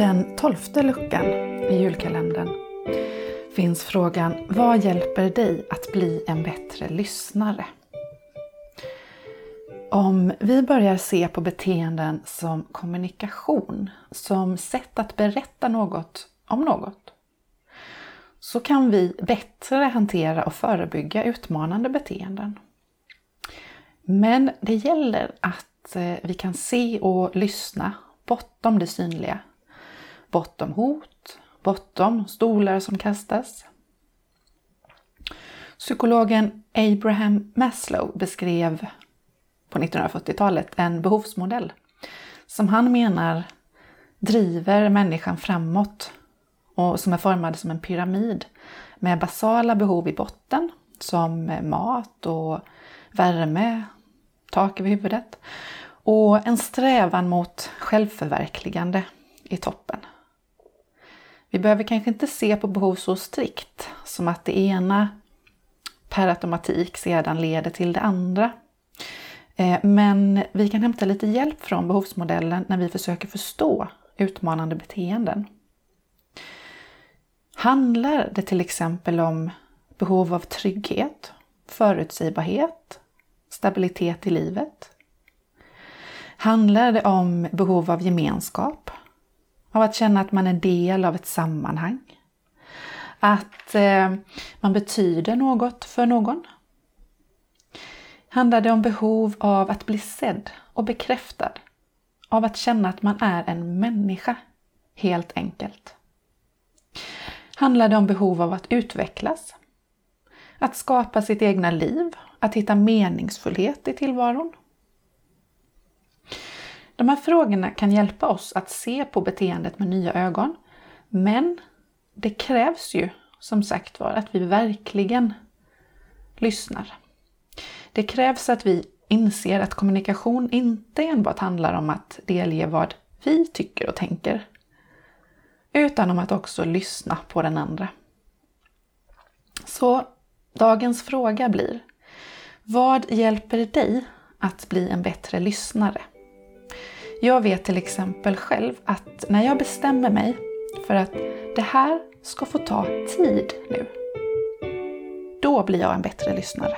den tolfte luckan i julkalendern finns frågan Vad hjälper dig att bli en bättre lyssnare? Om vi börjar se på beteenden som kommunikation, som sätt att berätta något om något, så kan vi bättre hantera och förebygga utmanande beteenden. Men det gäller att eh, vi kan se och lyssna bortom det synliga. Bortom hot, bortom stolar som kastas. Psykologen Abraham Maslow beskrev på 1940-talet en behovsmodell som han menar driver människan framåt och som är formad som en pyramid med basala behov i botten som mat och värme, tak över huvudet och en strävan mot självförverkligande i toppen. Vi behöver kanske inte se på behov så strikt som att det ena per automatik sedan leder till det andra. Eh, men vi kan hämta lite hjälp från behovsmodellen när vi försöker förstå utmanande beteenden. Handlar det till exempel om behov av trygghet, förutsägbarhet, stabilitet i livet? Handlar det om behov av gemenskap? Av att känna att man är del av ett sammanhang? Att eh, man betyder något för någon? Handlar det om behov av att bli sedd och bekräftad? Av att känna att man är en människa, helt enkelt? Handlar det om behov av att utvecklas? Att skapa sitt egna liv? Att hitta meningsfullhet i tillvaron? De här frågorna kan hjälpa oss att se på beteendet med nya ögon. Men det krävs ju som sagt var att vi verkligen lyssnar. Det krävs att vi inser att kommunikation inte enbart handlar om att delge vad vi tycker och tänker, utan om att också lyssna på den andra. Så dagens fråga blir Vad hjälper dig att bli en bättre lyssnare? Jag vet till exempel själv att när jag bestämmer mig för att det här ska få ta tid nu, då blir jag en bättre lyssnare.